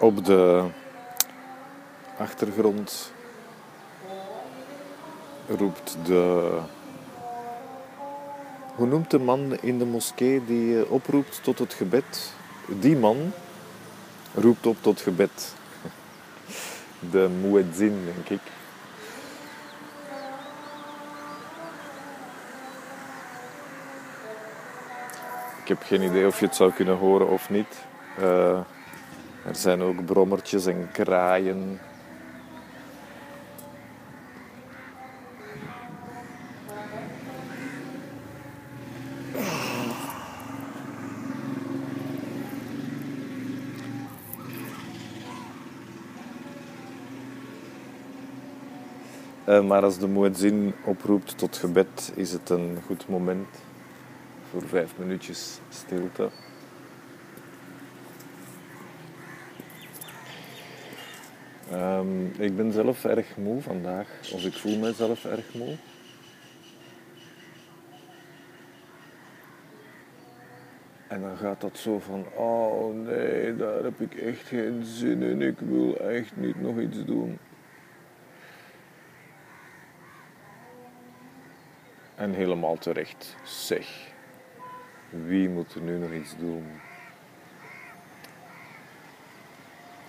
Op de achtergrond roept de. Hoe noemt de man in de moskee die eh, oproept tot het gebed? Die man roept op tot gebed. De muezzin, denk ik. Ik heb geen idee of je het zou kunnen horen of niet. Uh, er zijn ook brommertjes en kraaien. Uh, maar als de muezzin oproept tot gebed, is het een goed moment voor vijf minuutjes stilte. Um, ik ben zelf erg moe vandaag, of ik voel mezelf erg moe. En dan gaat dat zo van, oh nee, daar heb ik echt geen zin in, ik wil echt niet nog iets doen. En helemaal terecht, zeg. Wie moet er nu nog iets doen?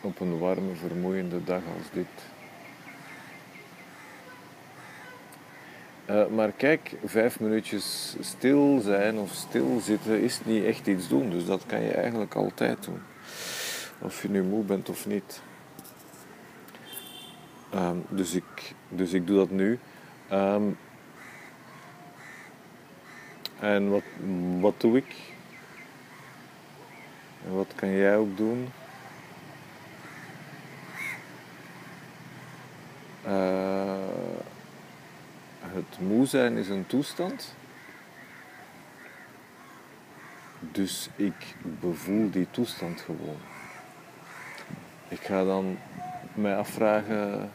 Op een warme, vermoeiende dag als dit. Uh, maar kijk, vijf minuutjes stil zijn of stil zitten is niet echt iets doen. Dus dat kan je eigenlijk altijd doen. Of je nu moe bent of niet. Um, dus, ik, dus ik doe dat nu. Um, en wat, wat doe ik? En wat kan jij ook doen? Uh, het moe zijn is een toestand. Dus ik bevoel die toestand gewoon. Ik ga dan mij afvragen,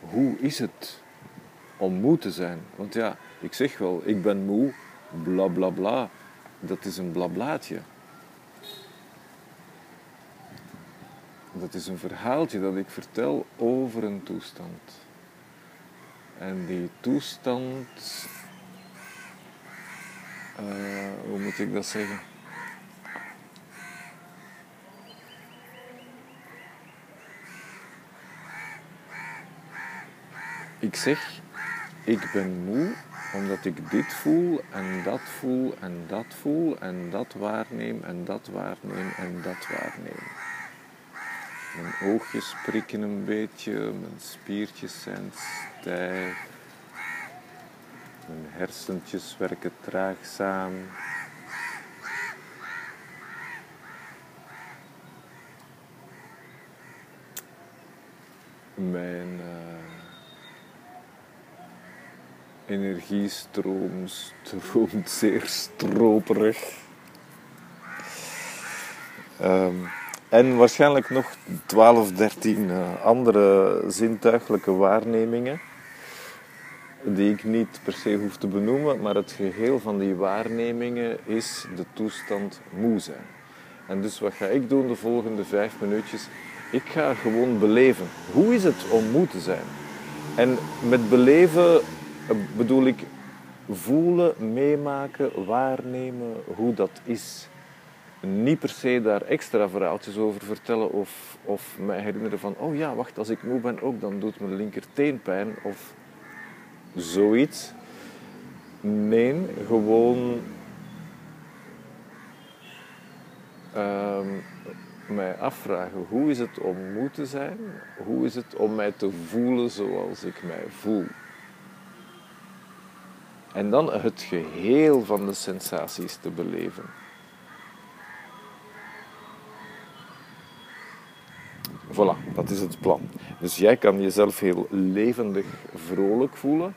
hoe is het om moe te zijn? Want ja, ik zeg wel, ik ben moe, bla bla bla. Dat is een blablaatje. Dat is een verhaaltje dat ik vertel over een toestand. En die toestand. Uh, hoe moet ik dat zeggen? Ik zeg, ik ben moe omdat ik dit voel en dat voel en dat voel en dat waarneem en dat waarneem en dat waarneem. Mijn oogjes prikken een beetje, mijn spiertjes zijn stijf. Mijn hersentjes werken traagzaam. Mijn uh, energiestroom stroomt zeer stroperig. Um, en waarschijnlijk nog 12, 13 uh, andere zintuigelijke waarnemingen. Die ik niet per se hoef te benoemen, maar het geheel van die waarnemingen is de toestand moe zijn. En dus wat ga ik doen de volgende vijf minuutjes? Ik ga gewoon beleven. Hoe is het om moe te zijn? En met beleven bedoel ik voelen, meemaken, waarnemen hoe dat is. Niet per se daar extra verhaaltjes over vertellen of, of mij herinneren van, oh ja, wacht, als ik moe ben ook, dan doet mijn linkerteen pijn of zoiets. Nee, gewoon um, mij afvragen, hoe is het om moe te zijn? Hoe is het om mij te voelen zoals ik mij voel? En dan het geheel van de sensaties te beleven. Voilà, dat is het plan. Dus jij kan jezelf heel levendig, vrolijk voelen.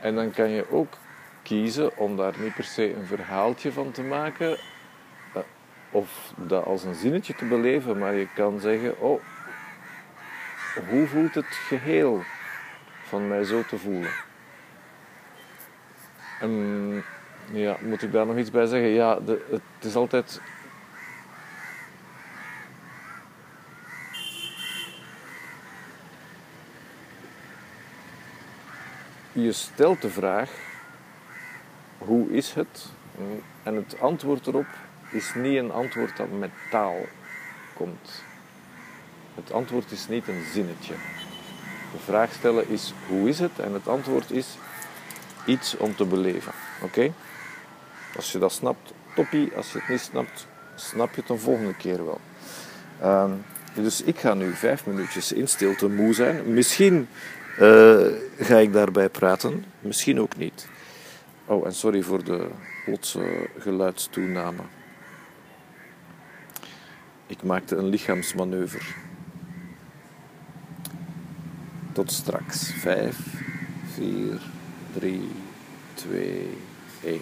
En dan kan je ook kiezen om daar niet per se een verhaaltje van te maken eh, of dat als een zinnetje te beleven, maar je kan zeggen: Oh, hoe voelt het geheel van mij zo te voelen. En ja, moet ik daar nog iets bij zeggen? Ja, de, het is altijd je stelt de vraag: hoe is het? En het antwoord erop is niet een antwoord dat met taal komt. Het antwoord is niet een zinnetje. De vraag stellen is hoe is het? En het antwoord is iets om te beleven. Oké? Als je dat snapt, toppie. Als je het niet snapt, snap je het een volgende keer wel. Ehm, dus ik ga nu vijf minuutjes in stilte moe zijn. Misschien uh, ga ik daarbij praten, misschien ook niet. Oh, en sorry voor de plotse geluidstoename. Ik maakte een lichaamsmanoeuvre. Tot straks. 5, 4, 3, 2, 1.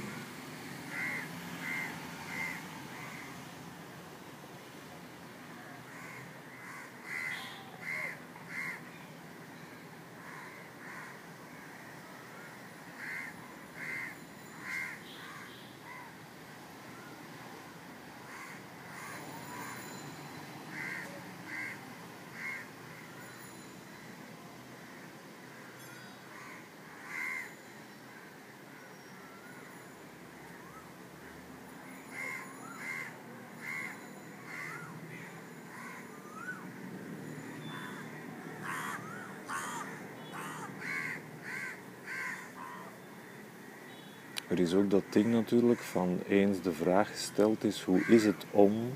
Er is ook dat ding natuurlijk van eens de vraag gesteld is: hoe is het om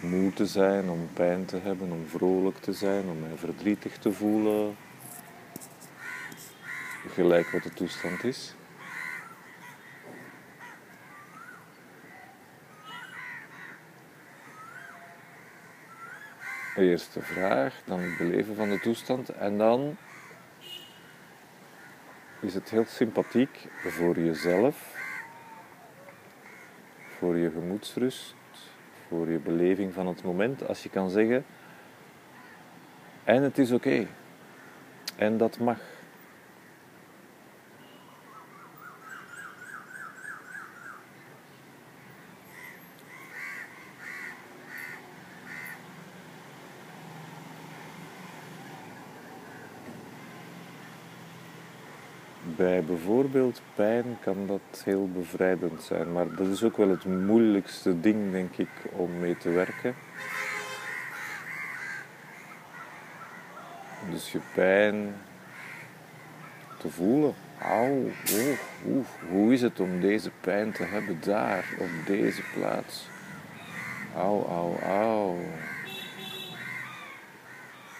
moe te zijn, om pijn te hebben, om vrolijk te zijn, om mij verdrietig te voelen, gelijk wat de toestand is. Eerst de vraag, dan het beleven van de toestand en dan is het heel sympathiek voor jezelf, voor je gemoedsrust, voor je beleving van het moment, als je kan zeggen, en het is oké, en dat mag. Bij bijvoorbeeld pijn kan dat heel bevrijdend zijn. Maar dat is ook wel het moeilijkste ding, denk ik, om mee te werken. Dus je pijn te voelen. Auw, oh, hoe is het om deze pijn te hebben daar, op deze plaats? Auw, auw, auw.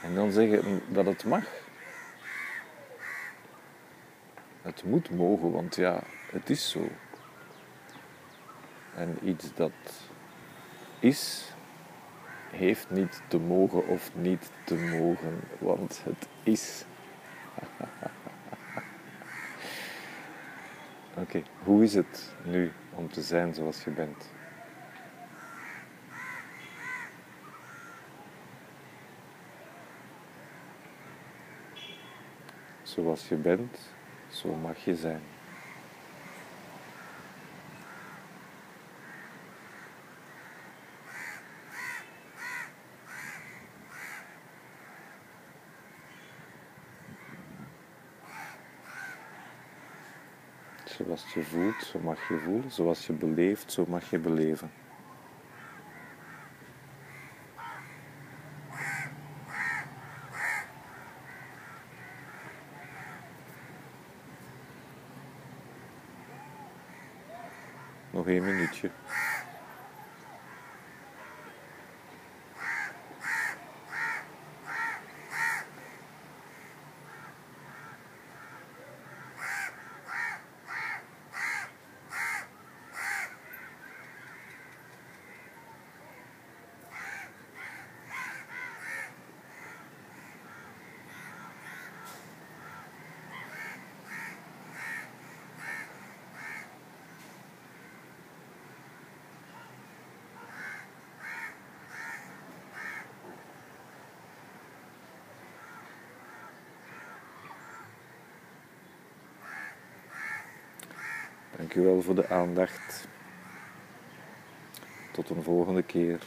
En dan zeggen dat het mag. Het moet mogen, want ja, het is zo. En iets dat is, heeft niet te mogen of niet te mogen, want het is. Oké, hoe is het nu om te zijn zoals je bent? Zoals je bent zo mag je zijn. Zoals je voelt, zo mag je voelen. Zoals je beleeft, zo mag je beleven. Nog één minuutje. Dankjewel voor de aandacht. Tot een volgende keer.